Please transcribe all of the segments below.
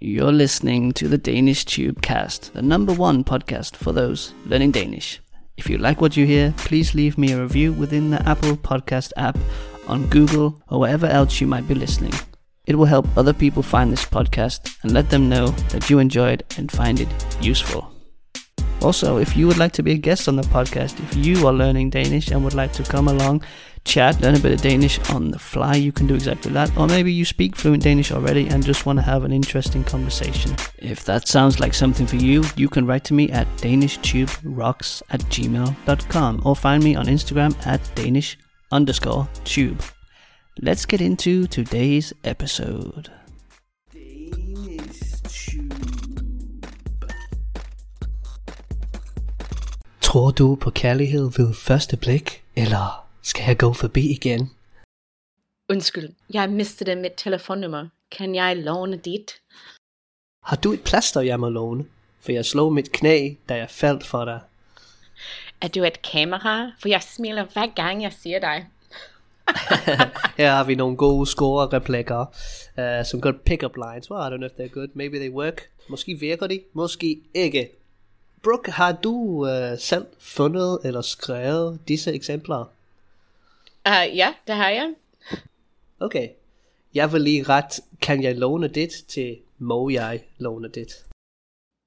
You're listening to the Danish Tube Cast, the number one podcast for those learning Danish. If you like what you hear, please leave me a review within the Apple Podcast app, on Google, or wherever else you might be listening. It will help other people find this podcast and let them know that you enjoy it and find it useful. Also, if you would like to be a guest on the podcast, if you are learning Danish and would like to come along, chat, learn a bit of Danish on the fly, you can do exactly that. Or maybe you speak fluent Danish already and just want to have an interesting conversation. If that sounds like something for you, you can write to me at danishtube.rocks at gmail.com or find me on Instagram at danish underscore tube. Let's get into today's episode. Tror du på kærlighed ved første blik, eller skal jeg gå forbi igen? Undskyld, jeg mistede mit telefonnummer. Kan jeg låne dit? Har du et plaster, jeg må låne? For jeg slog mit knæ, da jeg faldt for dig. Er du et kamera? For jeg smiler hver gang jeg siger dig. Her har vi nogle gode score-replikker, uh, some good pick-up lines. Well, I don't know if they're good. Maybe they work. Måske virker de, måske ikke. Brooke, har du uh, selv fundet eller skrevet disse eksempler? Uh, ja, det har jeg. Okay. Jeg vil lige ret, kan jeg låne dit til må jeg låne dit?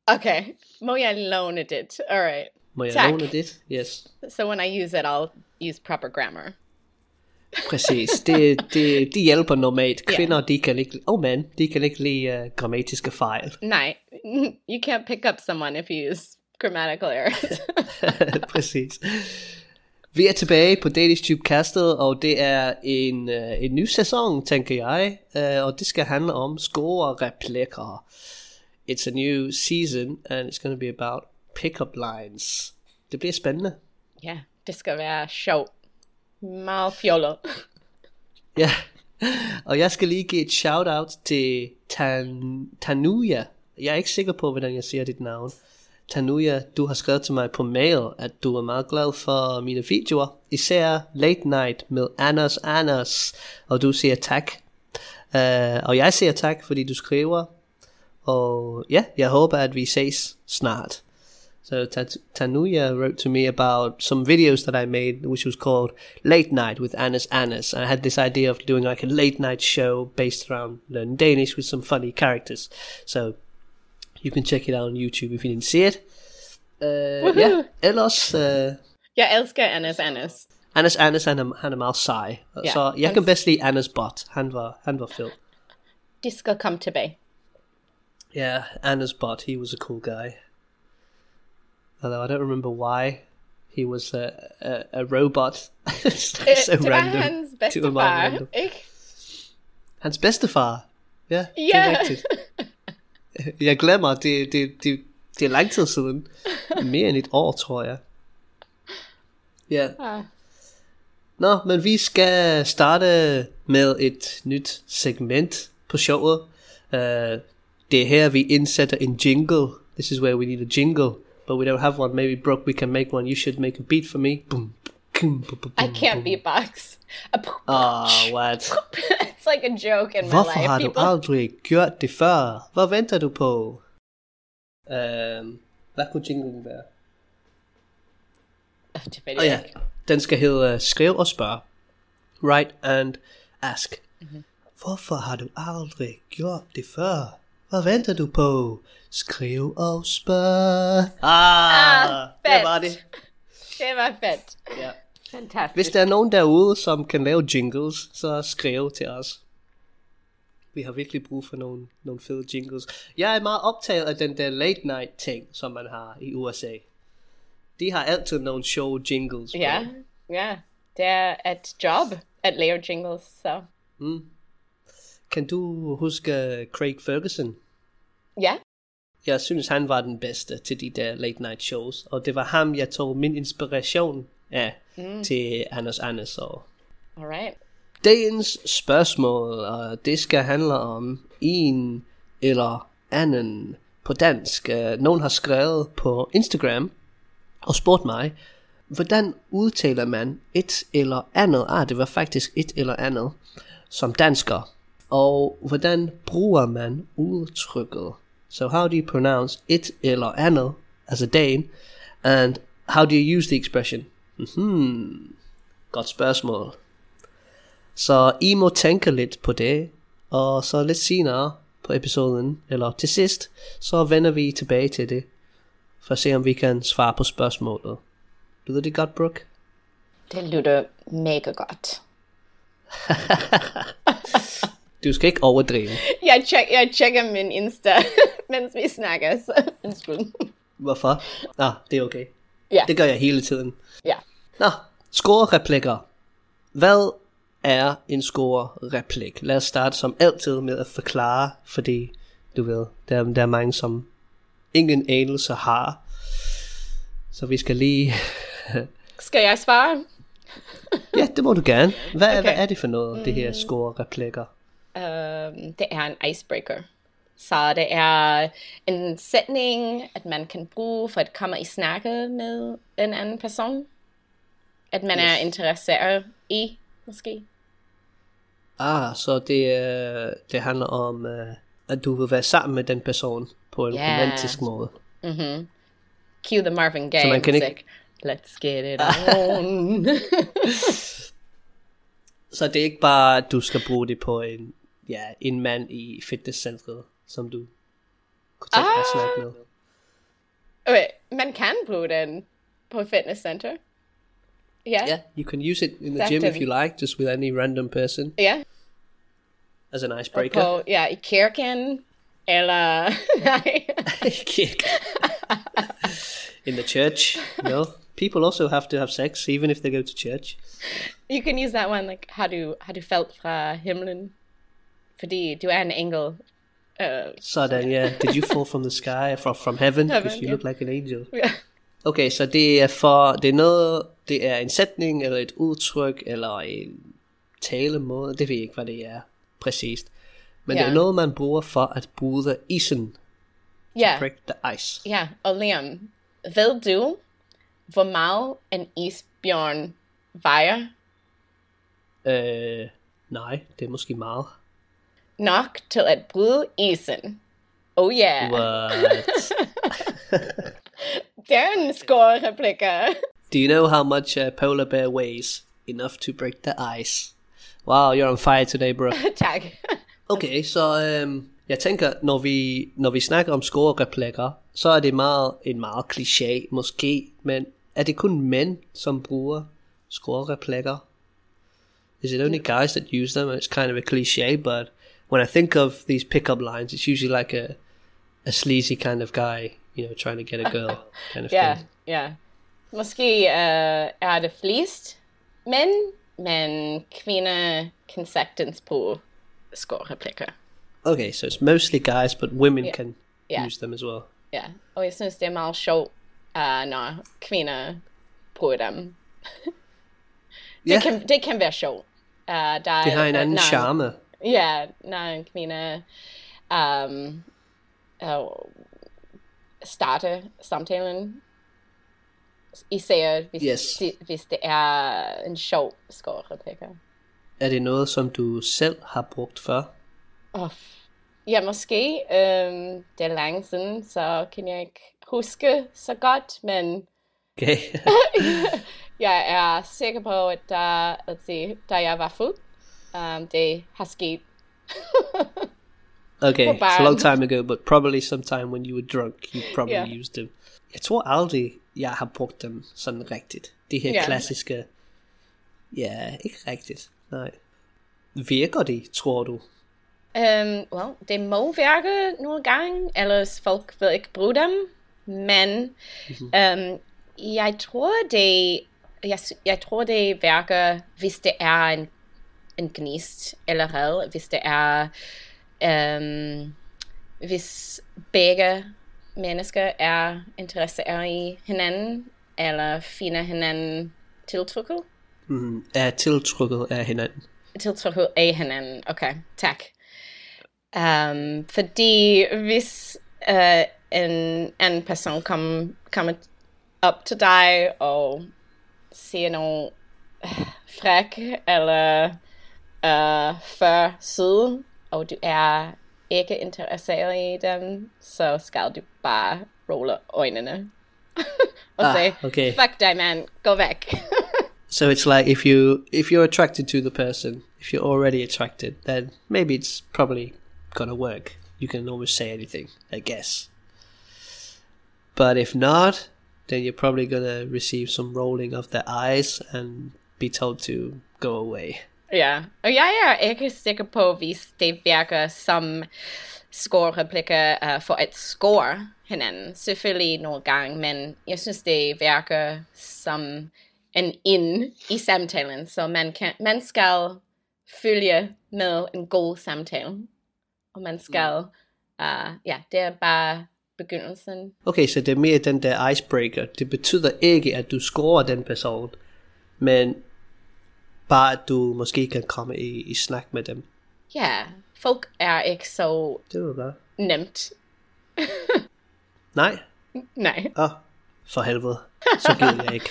Okay, må jeg låne dit? Alright. Må jeg Tak. låne dit? Yes. So when I use it, I'll use proper grammar. Præcis. Det, det, de hjælper normalt. Kvinder, de kan ikke, oh man, de kan ikke lide uh, grammatiske fejl. Nej, you can't pick up someone if you use grammatical errors. Præcis. Vi er tilbage på Danish Tube Castet, og det er en, uh, en ny sæson, tænker jeg, uh, og det skal handle om score og replikker. It's a new season, and it's going to be about pickup lines. Det bliver spændende. ja, det skal være sjovt. Meget fjollet. Ja, og jeg skal lige give et shout-out til Tan, Tanuya. Jeg er ikke sikker på, hvordan jeg siger dit navn. Tanuya, du har skrevet til mig på mail, at du er meget glad for mine videoer. Især Late Night med Anders Anders. Og du siger tak. Uh, og jeg siger tak, fordi du skriver. Og ja, jeg håber, at vi ses snart. So Tanuya wrote to me about some videos that I made, which was called Late Night with Anas Anas. I had this idea of doing like a late night show based around learning Danish with some funny characters. So you can check it out on YouTube if you didn't see it. Uh, ja, Woohoo! ellers, uh, Jeg elsker Annas Annas. Anas Anas, han er, han er meget sej. Ja, så jeg kan bedst lide Anas bot. Han var, han var fed. De skal komme tilbage. Yeah, Anna's bot, he was a cool guy. Although I don't remember why he was a, a, a robot. It's like Øh, so det var random. hans Det bedste var meget far, random. ikke? Hans bedstefar. Ja, det Ja. Jeg glemmer, det, det, det, det er lang tid siden. Mere end et år, tror jeg. Ja. Nå, men vi skal starte med et nyt segment på showet. Uh, det er her, vi indsætter en jingle. This is where we need a jingle. But we don't have one. Maybe Brooke, we can make one. You should make a beat for me. Boom, I can't beatbox. Oh, what? it's like a joke in my Hvorfor life. har du People, aldrig gjort det før? Hvad venter du på? Um, hvad kunne jinglen være? Oh, det ved jeg ja, den skal hedde Skriv og spørg. Write and ask. Mhm. Hvorfor har du aldrig gjort det før? Hvad venter du på? Skriv og spørg. Ah, Ah, det fedt. var det. Det var fedt. Ja. Fantastisk. Hvis der er nogen derude, som kan lave jingles, så skriv til os. Vi har virkelig brug for nogle, nogle fede jingles. Jeg er meget optaget af den der late night ting, som man har i USA. De har altid nogle show jingles. på. Ja, ja. Det er et job at lave jingles, så Kan du huske Craig Ferguson? ja. Jeg synes, han var den bedste til de der late night shows. Og det var ham, jeg tog min inspiration af mm. til Anders Anders. Og Alright. dagens spørgsmål, og det skal handle om en eller anden på dansk. Øh, Nogen har skrevet på Instagram og spurgt mig, hvordan udtaler man et eller andet? Ah, det var faktisk et eller andet som dansker. Og hvordan bruger man udtrykket? So how do you pronounce it eller andet, as a Dane, and how do you use the expression? Hmm, godt spørgsmål. Så I må tænke lidt på det, og så lidt senere på episoden, eller til sidst, så vender vi tilbage til det, for at se om vi kan svare på spørgsmålet. Lyder det godt, Brooke? Det lyder mega godt. Du skal ikke overdrive. Jeg, check, jeg tjekker min Insta, mens vi snakker, så undskyld. Hvorfor? Ah, det er okay. Ja, Det gør jeg hele tiden. ja. Nå, score-replikker. Hvad er en score-replik? Lad os starte som altid med at forklare, fordi du ved, der, der er mange, som ingen anelse har. Så vi skal lige... Skal jeg svare? Ja, det må du gerne. Hvad, okay. Hvad er det for noget, det her score-replikker? Um, det er en icebreaker. Så det er en sætning, at man kan bruge for at komme i snakke med en anden person. At man yes. er interesseret i, måske. Ah, så det, øh, det handler om, øh, at du vil være sammen med den person på en Ja. romantisk måde. Cue the Marvin Gaye man kan ikke-. Let's get it on. Så det er ikke bare, at du skal bruge det på en, ja, en mand i fitnesscentret, som du kunne tænke at Ah. snakke med. okay, man kan bruge den på fitness Ja, Yeah, you can use it in the gym if you like, just with any random person Yeah. as an icebreaker. På, ja, i kirken, eller, nej. Kick. in the church, you know, people also have to have sex even if they go to church. You can use that one, like, har du, har du faldt fra himlen? Fordi du er en engel. Uh, Sådan, yeah. Did you fall from the sky, from, from heaven? Because Heaven, you yeah. look like an angel. ja. Okay, så det er for, det er noget, det er en sætning, eller et udtryk, eller en talemåde, det ved jeg ikke, hvad det er præcist. Men det Ja. er noget, man bruger for at bryde isen, ja, break the ice. ja, og Liam, ved du, hvor meget en isbjørn vejer? Øh, nej, det er måske meget. Nok til at bryde isen. Oh yeah. What? Score-replikker. Do you know how much a polar bear weighs? Enough to break the ice. Wow, you're on fire today, bro. tak. Okay, så øhm, jeg tænker, når vi, når vi snakker om score-replikker, så er det meget, en meget kliché, måske, men er det kun mænd, som bruger score-replikker? Is it only guys that use them? It's kind of a cliche, but when I think of these pickup lines, it's usually like a, a sleazy kind of guy, you know, trying to get a girl kind of Ja, thing. ja. Måske uh, er det flest mænd, men kvinder kan sagtens bruge score-replikker. Okay, so it's mostly guys, but women Yeah. can Yeah. use them as well. Ja, og jeg synes, det er meget sjovt, uh, når kvinder bruger dem. Det, kan, det kan være sjovt. Uh, der er, det har en anden når- charme. Ja, når en kvinde um, uh, starter samtalen. Især hvis, Yes. det, hvis det er en sjov score-replikker. Er det noget, som du selv har brugt før? Oh, ja, måske. Um, det er længe siden, så kan jeg ikke huske så godt, men Okay. jeg er sikker på, at da, let's see, da jeg var fuld, um, det har sket. Okay, it's a long time ago, but probably sometime when you were drunk, you probably Ja. used them. Jeg tror aldrig, jeg har brugt dem sådan rigtigt. Det her Ja. klassiske... Ja, ikke rigtigt. Nej. Virker de, tror du? Um, well, det må virke nogle gange, ellers folk vil ikke bruge dem. Men um, jeg tror det, jeg, jeg tror det virker, hvis det er en, en gnist allerede, hvis det er, um, hvis begge mennesker er interesseret i hinanden, eller finder hinanden tiltrukket. Mm, er tiltrukket af hinanden. tiltrukket af hinanden. Okay, tak. Um, fordi hvis uh, en anden person kom, kommer op til dig og siger noget uh, fræk eller uh, for sød, og du er ikke interesseret i dem, så skal du bare rulle øjnene. og Ah, sige, okay. fuck dig man, gå væk. So it's like if you if you're attracted to the person, if you're already attracted, then maybe it's probably gonna work. You can always say anything, I guess. But if not, then you're probably gonna receive some rolling of the eyes and be told to go away. Ja, og jeg er ikke sikker på, hvis det virker som score-replikker uh, for at score hinanden. Selvfølgelig nogle gange, men jeg synes, det virker som en ind i samtalen, så man, kan, man skal følge med en god samtale. Og man skal, uh, ja, det er bare begyndelsen. Okay, så det er mere den der icebreaker. Det betyder ikke, at du scorer den person, men bare at du måske kan komme i, i snak med dem. Ja, folk er ikke så Det var bare. nemt. Nej, Nej. Åh, oh, for helvede. Så gider jeg ikke.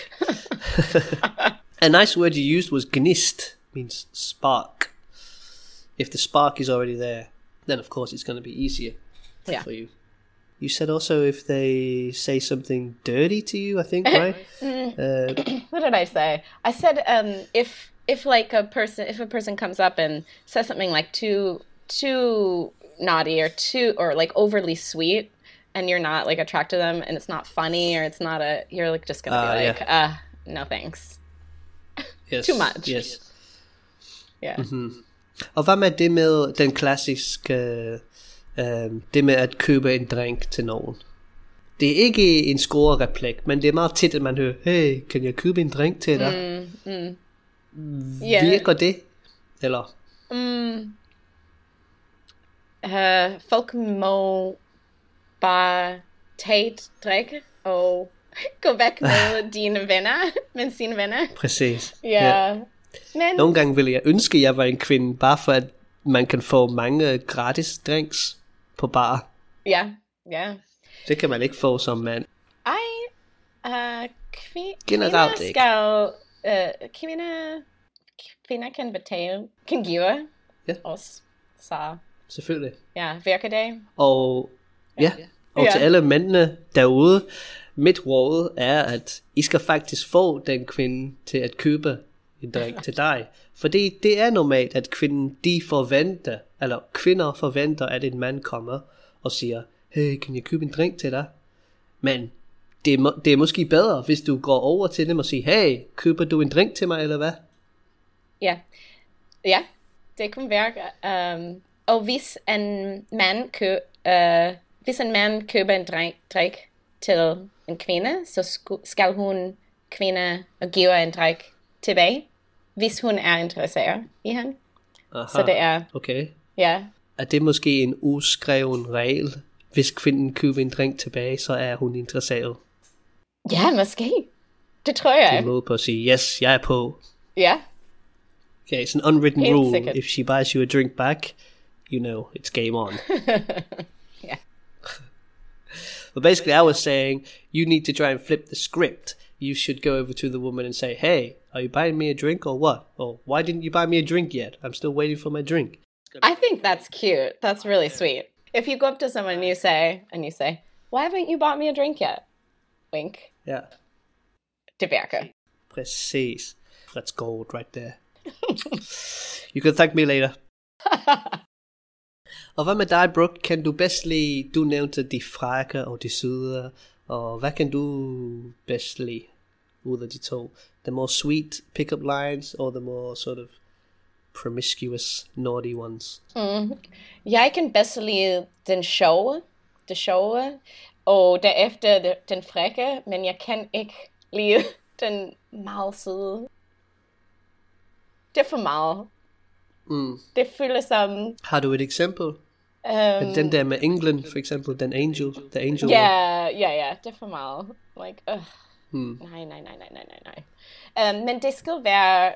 A nice word you used was gnist, means spark. If the spark is already there, then of course it's going to be easier Yeah. for you. You said also if they say something dirty to you, I think, right? uh, what did I say? I said um, if if like a person if a person comes up and says something like too too naughty or too or like overly sweet and you're not like attracted to them and it's not funny or it's not a you're like just gonna Ah, be yeah. like uh no thanks yes, Too much. Yes. yeah Og hvad med det med den klassiske, øh, det med at købe en drink til nogen? Det er ikke en score-replik, men det er meget tit, at man hører, hey, kan jeg købe en drink til dig? Yeah Virker det? Eller? mm, uh, folk må bare tage et drikke og gå væk med dine venner med sine venner Præcis. Ja. Men Nogle gange ville jeg ønske, at jeg var en kvinde, bare for at man kan få mange gratis drinks på bar. ja, ja. Det kan man ikke få som mand. Ej, uh, kvi- Generelt kvinder ikke. Uh, kvinder, kvinder kan betale, kan give Ja. os. Så Selvfølgelig. ja, det? Og ja, og Ja. til alle mændene derude, mit råd er, at I skal faktisk få den kvinde til at købe en drink til dig. Fordi det er normalt, at kvinden, de forventer, eller kvinder forventer, at en mand kommer og siger, hey, kan jeg købe en drink til dig? Men det er, det er måske bedre, hvis du går over til dem og siger, hey, køber du en drink til mig, eller hvad? Ja. Ja, det kan virke. Um, og hvis en mand kø, uh, hvis en mand køber en drik, drik til en kvinde, så sku, skal hun kvinde og give en drik tilbage, hvis hun er interesseret i ham. Aha, Så det er, Okay. ja, Er det måske en uskreven regel? Hvis kvinden køber en drink tilbage, så er hun interesseret. Ja, måske. Det tror jeg. måde på at sige, yes, jeg er på. Ja, Okay, it's an unwritten Helt rule. sikkert. If she buys you a drink back, you know, it's game on. ja. But basically, I was saying, you need to try and flip the script. You should go over to the woman and say, hey, are you buying me a drink or what? Or why didn't you buy me a drink yet? I'm still waiting for my drink. I think that's cute. That's really sweet. If you go up to someone and you say, and you say, why haven't you bought me a drink yet? Wink. Ja, virker. præcis. That's gold right there. you can thank me later. Og hvad med dig, Brooke? Kan du bedst lide, du nævnte de frække og de søde, og hvad kan du bedst lide ud af de to? The more sweet pickup lines, or the more sort of promiscuous, naughty ones? Mm. Jeg kan bedst lide den sjove, det sjove, og derefter den frække, men jeg kan ikke lide den meget søde. Det er for meget. Mm. Det føles som... Har du et eksempel? Um, Den der med England, for eksempel, den angel, the angel. Ja, ja, ja, det er for meget. Like, uh, Hmm. nej, nej, nej, nej, nej, nej, nej. Um, men det skal være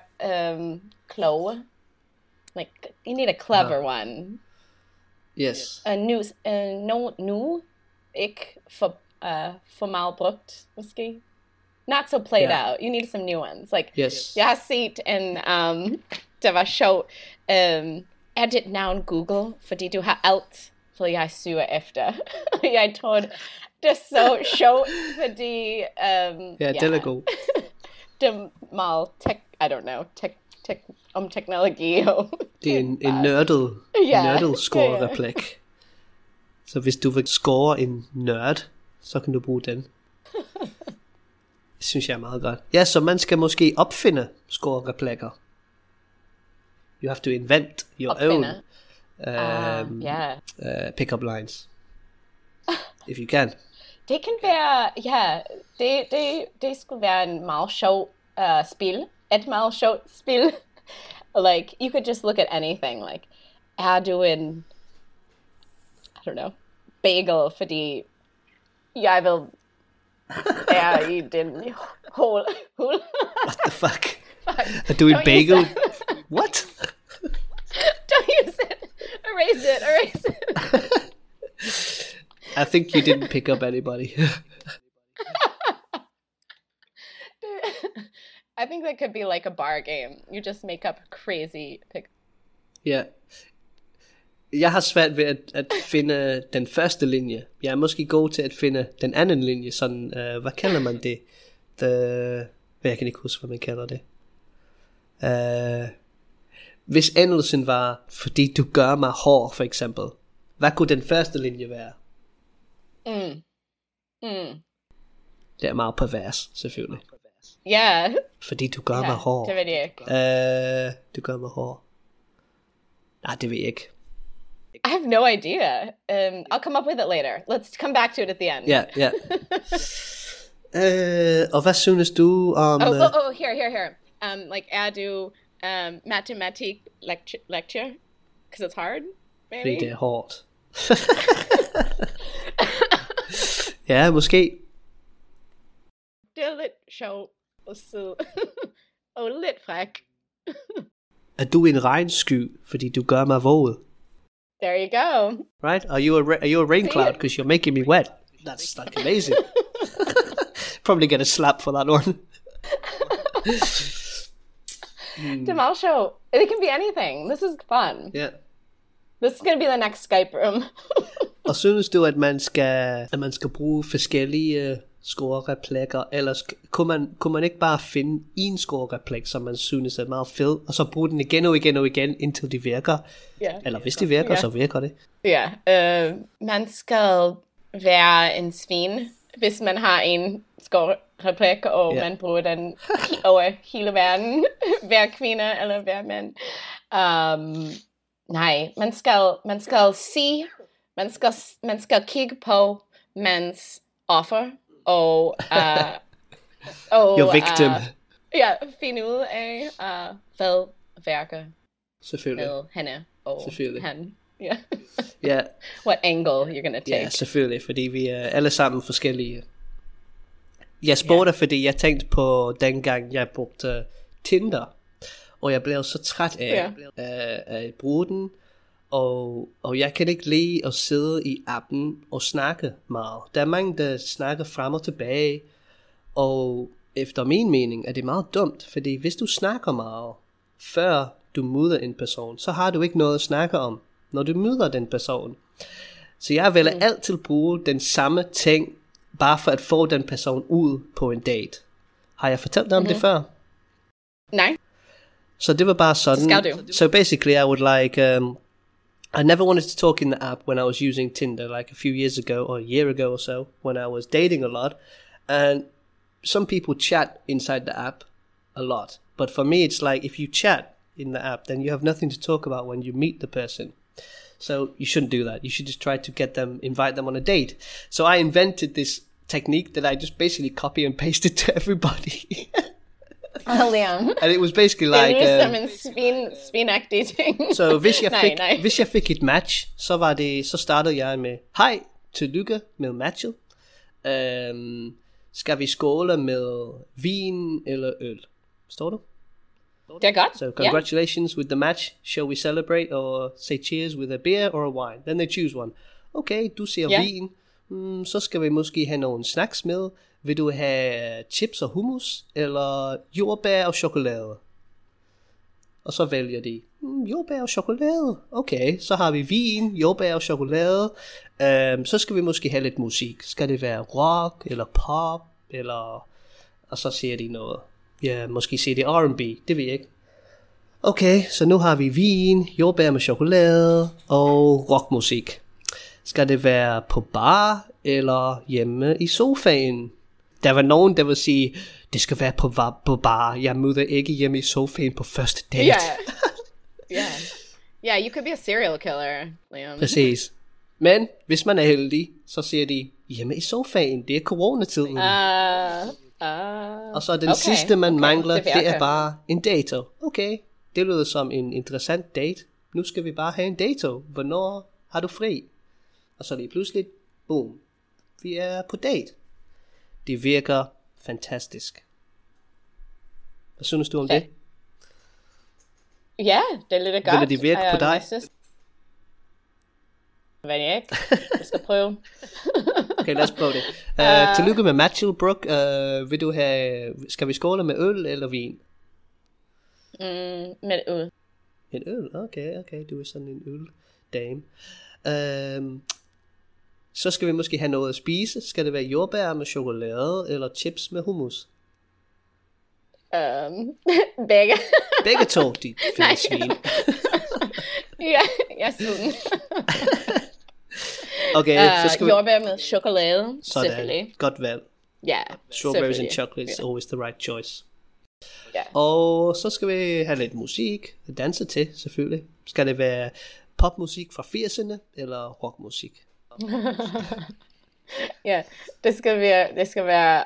um, kloge. Like, you need a clever one. Yes. Uh, nu, uh, no, nu, ikke for, uh, for meget brugt, måske. Not so played Yeah. out. You need some new ones. Like, Yes. jeg har set en, um, der var sjov, um, er dit navn Google, fordi du har alt, for jeg suger efter. jeg tror, det er så sjovt, fordi... Um, Ja, den er god. det er meget tech, I don't know, tech, tech, om teknologi. Og Det er en, en nørdet, Ja. nørdet score-replik. Så hvis du vil score en nørd, så kan du bruge den. Det synes jeg er meget godt. Ja, så man skal måske opfinde score-replikker. You have to invent your Opfinde. own Ah, um, ja. uh, pick-up lines. If you can. Det kan være, ja, det, det, det skulle være en meget sjov uh, spil. Et meget sjovt spil. like, you could just look at anything. Like, er du en, don't know, bagel, for fordi jeg vil er i den hul. hul. What the fuck? Fuck. En Don't bagel? What? Don't use it. Erase it. Erase it. I think you didn't pick up anybody. I think that could be like a bar game. You just make up crazy pick. Ja. Jeg har svært ved at, at finde den første linje. Jeg er måske god til at finde den anden linje. Sådan, uh, hvad kalder man det? The, jeg kan ikke huske, hvad man kalder det. Uh, hvis endelsen var, fordi du gør mig hård, for eksempel. Hvad kunne den første linje være? Mm. Mm. Det er meget pervers, selvfølgelig. Yeah. Fordi du gør mig Yeah. hård. Det ved jeg ikke. Uh, du gør mig hård. Nej, det ved jeg ikke. I have no idea. Um, I'll come up with it later. Let's come back to it at the end. Yeah, ja. Øh, og hvad synes du om... Oh, øh, oh, oh, here, here, here. Um, like, er du um, mathematic lecture? lecture? Because it's hard, maybe? det er hårdt. ja, måske. Det er lidt sjov og sød. og lidt fræk. Er du en regnsky, fordi du gør mig våd? There you go. Right? Are you a, ra- are you a rain cloud because you're making me wet? That's like amazing. Probably get a slap for that one. Er meget. It can be anything. This is fun. Yeah. This is going to be the next Skype room. Og synes du, at man skal, at man skal bruge forskellige score-replikker, eller sk- kunne, man, kunne man ikke bare finde en score-replik, som man synes er meget fed, og så bruge den igen og igen og igen, indtil de virker? Ja. Eller hvis de virker, Ja. så virker det. Ja, øh, man skal være en svin, hvis man har en skorreplik, og Ja. man bruger den over hele verden, hver kvinde eller hver mand. Um, nej, man skal, man skal se, man skal, man skal kigge på mans offer, og, uh, og Your victim. Uh, ja, finde ud af, uh, hvad værker Selvfølgelig. med hende og Selvfølgelig. han. Ja. Ja, What angle you're gonna take. ja, selvfølgelig, fordi vi er alle sammen forskellige. Jeg spurgte dig, fordi jeg tænkte på dengang, jeg brugte Tinder, og jeg blev så træt af, Ja. af, af at bruge den, og, og jeg kan ikke lide at sidde i appen og snakke meget. Der er mange, der snakker frem og tilbage, og efter min mening er det meget dumt, fordi hvis du snakker meget, før du møder en person, så har du ikke noget at snakke om, når du møder den person. Så jeg vil altid bruge den samme ting, bare for at få den person ud på en date. Har jeg fortalt dig om det før? Nej. Så det var bare sådan. So basically, I would like. Um, I never wanted to talk in the app when I was using Tinder, like a few years ago or a year ago or so, when I was dating a lot. And some people chat inside the app a lot, but for me, it's like if you chat in the app, then you have nothing to talk about when you meet the person. So you shouldn't do that. You should just try to get them, invite them on a date. So I invented this technique that I just basically copy and pasted to everybody. Oh, Liam. and it was basically Det like. er um, som en svin, svinagtig ting. Så hvis jeg, nej, fik, nej. hvis jeg fik et match, så var det, så startede jeg med, hej, tillykke med matchet. Um, skal vi skåle med vin eller øl? Forstår du? Det er godt. So congratulations with the match. Shall we celebrate or say cheers with a beer or a wine? Then they choose one. Okay, du siger Ja. vin. Mm, så skal vi måske have nogle snacks med. Vil du have chips og hummus, eller jordbær og chokolade? Og så vælger de, mm, jordbær og chokolade. Okay, så har vi vin, jordbær og chokolade. Øhm, så skal vi måske have lidt musik. Skal det være rock, eller pop, eller... Og så siger de noget. Ja, måske siger de R&B, det ved jeg ikke. Okay, så nu har vi vin, jordbær med chokolade og rockmusik. Skal det være på bar eller hjemme i sofaen? Der var nogen, der vil sige, det skal være på, på bar. Jeg møder ikke hjemme i sofaen på første date. Yeah. yeah. Yeah, you could be a serial killer, Liam. Præcis. Men hvis man er heldig, så siger de, hjemme i sofaen, det er coronatiden. Uh, uh, og så den okay, sidste, man okay, mangler, det det, er bare en dato. Okay, det lyder som en interessant date. Nu skal vi bare have en dato. Hvornår har du fri? Og så lige pludselig, boom, vi er på date. Det virker fantastisk. Hvad synes du om det? Ja, det er lidt godt. Ville det virke på dig? synes- Ved jeg ikke. Jeg skal prøve. Okay, lad os prøve det. Uh, tillykke med Matthew Brook. Uh, vil du have, skal vi skåle med øl eller vin? Mm, med ud. En øl? Okay, okay, du er sådan en øl dame. Um, så skal vi måske have noget at spise. Skal det være jordbær med chokolade eller chips med hummus? Um, begge. Begge to, de fede svin. ja, jeg sulten. Okay, så Uh, skal vi... jordbær med chokolade, selvfølgelig. Sådan, godt valg. Ja, Strawberries and selvfølgelig. chocolate is always the right choice. Ja. Og så skal vi have lidt musik at danse til, selvfølgelig. Skal det være popmusik fra 80'erne eller rockmusik? Ja, det skal være, det skal være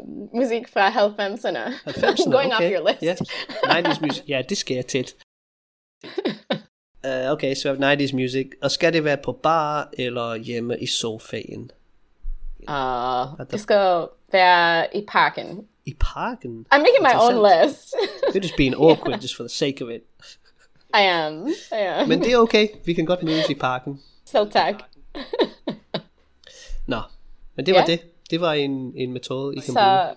uh, musik fra 90'erne. 90'erne, Going okay. off your list. Ja, 90's music. Ja, det skal jeg tit. Uh, okay, så so 90's music. Og skal det være på bar eller hjemme i sofaen? Uh, det skal være i parken. I parken? I'm making my own list. You're just being awkward just for the sake of it. I am. I am. Men det er okay. Vi kan godt mødes i parken. Selv tak. Nå, men det var Ja. det. Det var en, en metode, I kan bruge. Så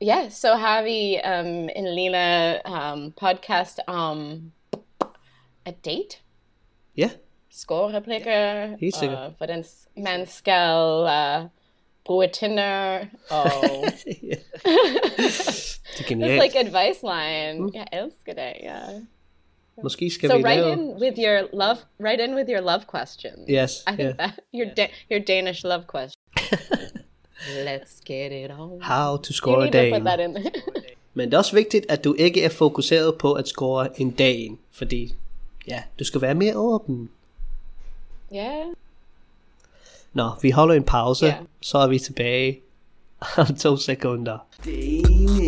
ja, så har vi um, en lille um, podcast om a date. Ja, Scorereplikker. Helt sikkert. Og hvordan man skal uh, bruge Tinder. Og det er It's genialt. like advice line. Jeg elsker det, ja. Måske skal So vi write lave... in with your love. Write in with your love questions. Yes, I think yeah. that your da- your Danish love question. Let's get it on. How to You score a need to day. put that in. Men det er også vigtigt, at du ikke er fokuseret på at score en dag. Fordi, ja, du skal være mere åben. yeah. Nå, vi holder en pause, Ja. så er vi tilbage om to sekunder. Danish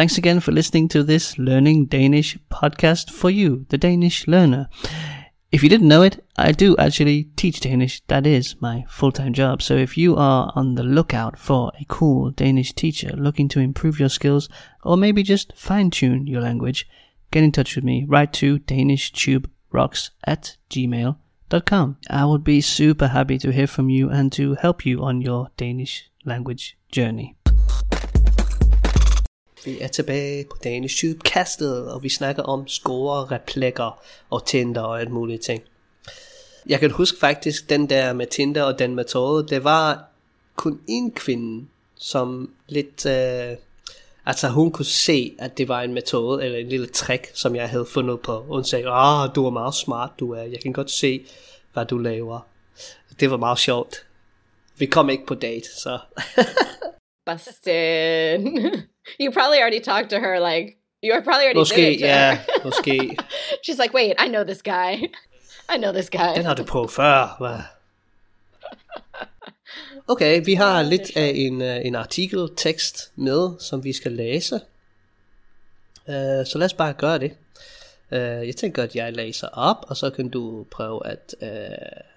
Thanks again for listening to this Learning Danish podcast for you, the Danish learner. If you didn't know it, I do actually teach Danish. That is my full time job. So if you are on the lookout for a cool Danish teacher looking to improve your skills or maybe just fine tune your language, get in touch with me. Write to danishtube.rocks at gmail.com. I would be super happy to hear from you and to help you on your Danish language journey. Vi er tilbage på Danish Tube kastet, og vi snakker om score, replikker og Tinder og alt muligt ting. Jeg kan huske faktisk den der med Tinder og den metode, det var kun en kvinde, som lidt, øh, altså hun kunne se, at det var en metode, eller en lille trick, som jeg havde fundet på. Hun sagde, ah, du er meget smart, du er, jeg kan godt se, hvad du laver. Det var meget sjovt. Vi kom ikke på date, så Busted. you probably already talked to her. Like you are probably already did måske, it to ja, her. She's like, wait, I know this guy. I know this guy. Den har du prøvet før? Okay, vi har lidt af en, uh, en artikeltekst med, som vi skal læse. Uh, så lad os bare gøre det. Uh, jeg tænker, at jeg læser op, og så kan du prøve at, uh,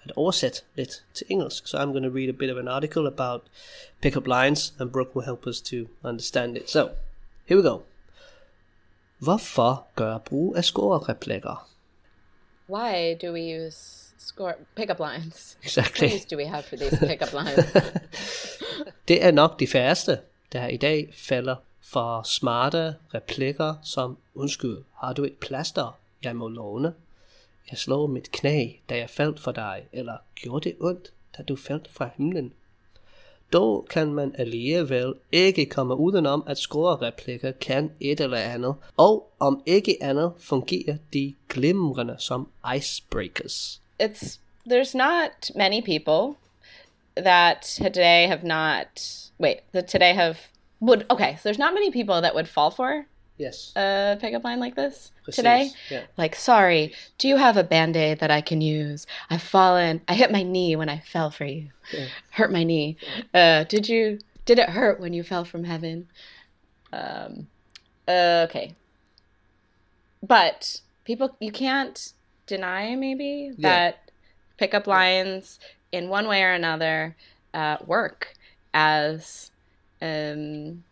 at oversætte lidt til engelsk. So I'm going to read a bit of an article about pickup lines, and Brooke will help us to understand it. So, here we go. Hvorfor gør brug af scorereplikker? Why do we use score pickup lines? Exactly. What do we have for these pickup lines? Det er nok de færreste. der i dag falder for smarte replikker som Undskyld, har du et plaster, jeg må låne? Jeg slog mit knæ, da jeg faldt for dig, eller gjorde det ondt, da du faldt fra himlen? Dog kan man alligevel ikke komme udenom, at score-replikker kan et eller andet, og om ikke andet fungerer de glimrende som icebreakers. It's there's not many people that today have not wait that today have would okay so there's not many people that would fall for Yes. a pickup line like this today. ja. like sorry do you have a band-aid that i can use? I've fallen i hit my knee when i fell for you. Yeah. hurt my knee. Uh did you did it hurt when you fell from heaven? Um okay. But people you can't deny maybe that pickup lines in one way or another uh, work as um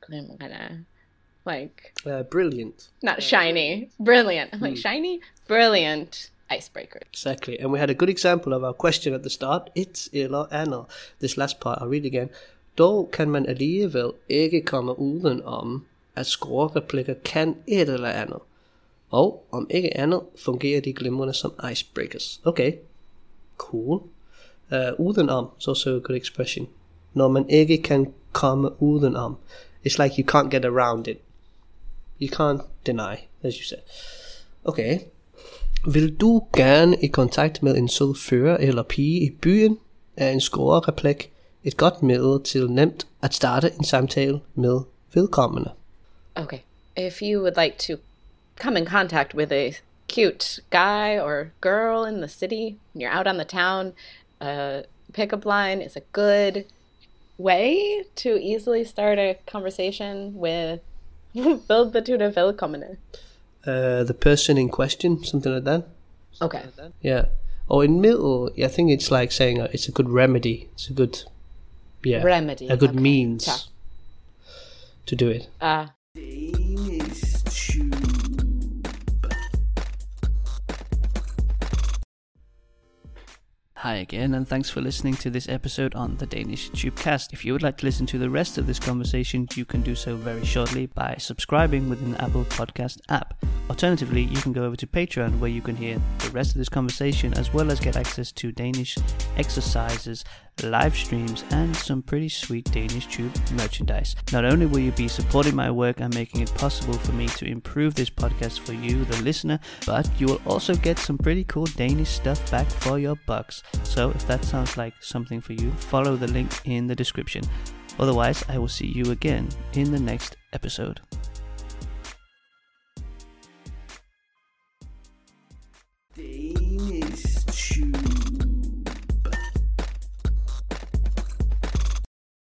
kind of like Uh, brilliant. not shiny brilliant I'm like shiny brilliant icebreaker Exactly. And we had a good example of our question at the start. It's eller andet. This last part, I'll read again. Dog kan man alligevel ikke komme uden om, at score-replikker kan et eller andet. Og om ikke andet, fungerer de glimrende som icebreakers. Okay. Cool. Uh, udenom is also a good expression. Når man ikke kan komme udenom. It's like you can't get around it. You can't deny, as you said. Okay. Vil du gerne i kontakt med en sød fører eller pige i byen, er en score-replik et godt middel til nemt at starte en samtale med vedkommende. okay if you would like to come in contact with a cute guy or girl in the city when you're out on the town a pickup line is a good way to easily start a conversation with build the to the velkomne Uh, the person in question, something like that. okay Yeah. Or in middle, I think it's like saying uh, it's a good remedy. It's a good, yeah, Remedy, a good okay. means Yeah. to do it. uh Hi again, and thanks for listening to this episode on the Danish Tubecast. If you would like to listen to the rest of this conversation, you can do so very shortly by subscribing within the Apple Podcast app. Alternatively, you can go over to Patreon where you can hear the rest of this conversation as well as get access to Danish exercises, live streams, and some pretty sweet Danish Tube merchandise. Not only will you be supporting my work and making it possible for me to improve this podcast for you, the listener, but you will also get some pretty cool Danish stuff back for your bucks. So if that sounds like something for you, follow the link in the description. Otherwise, I will see you again in the next episode.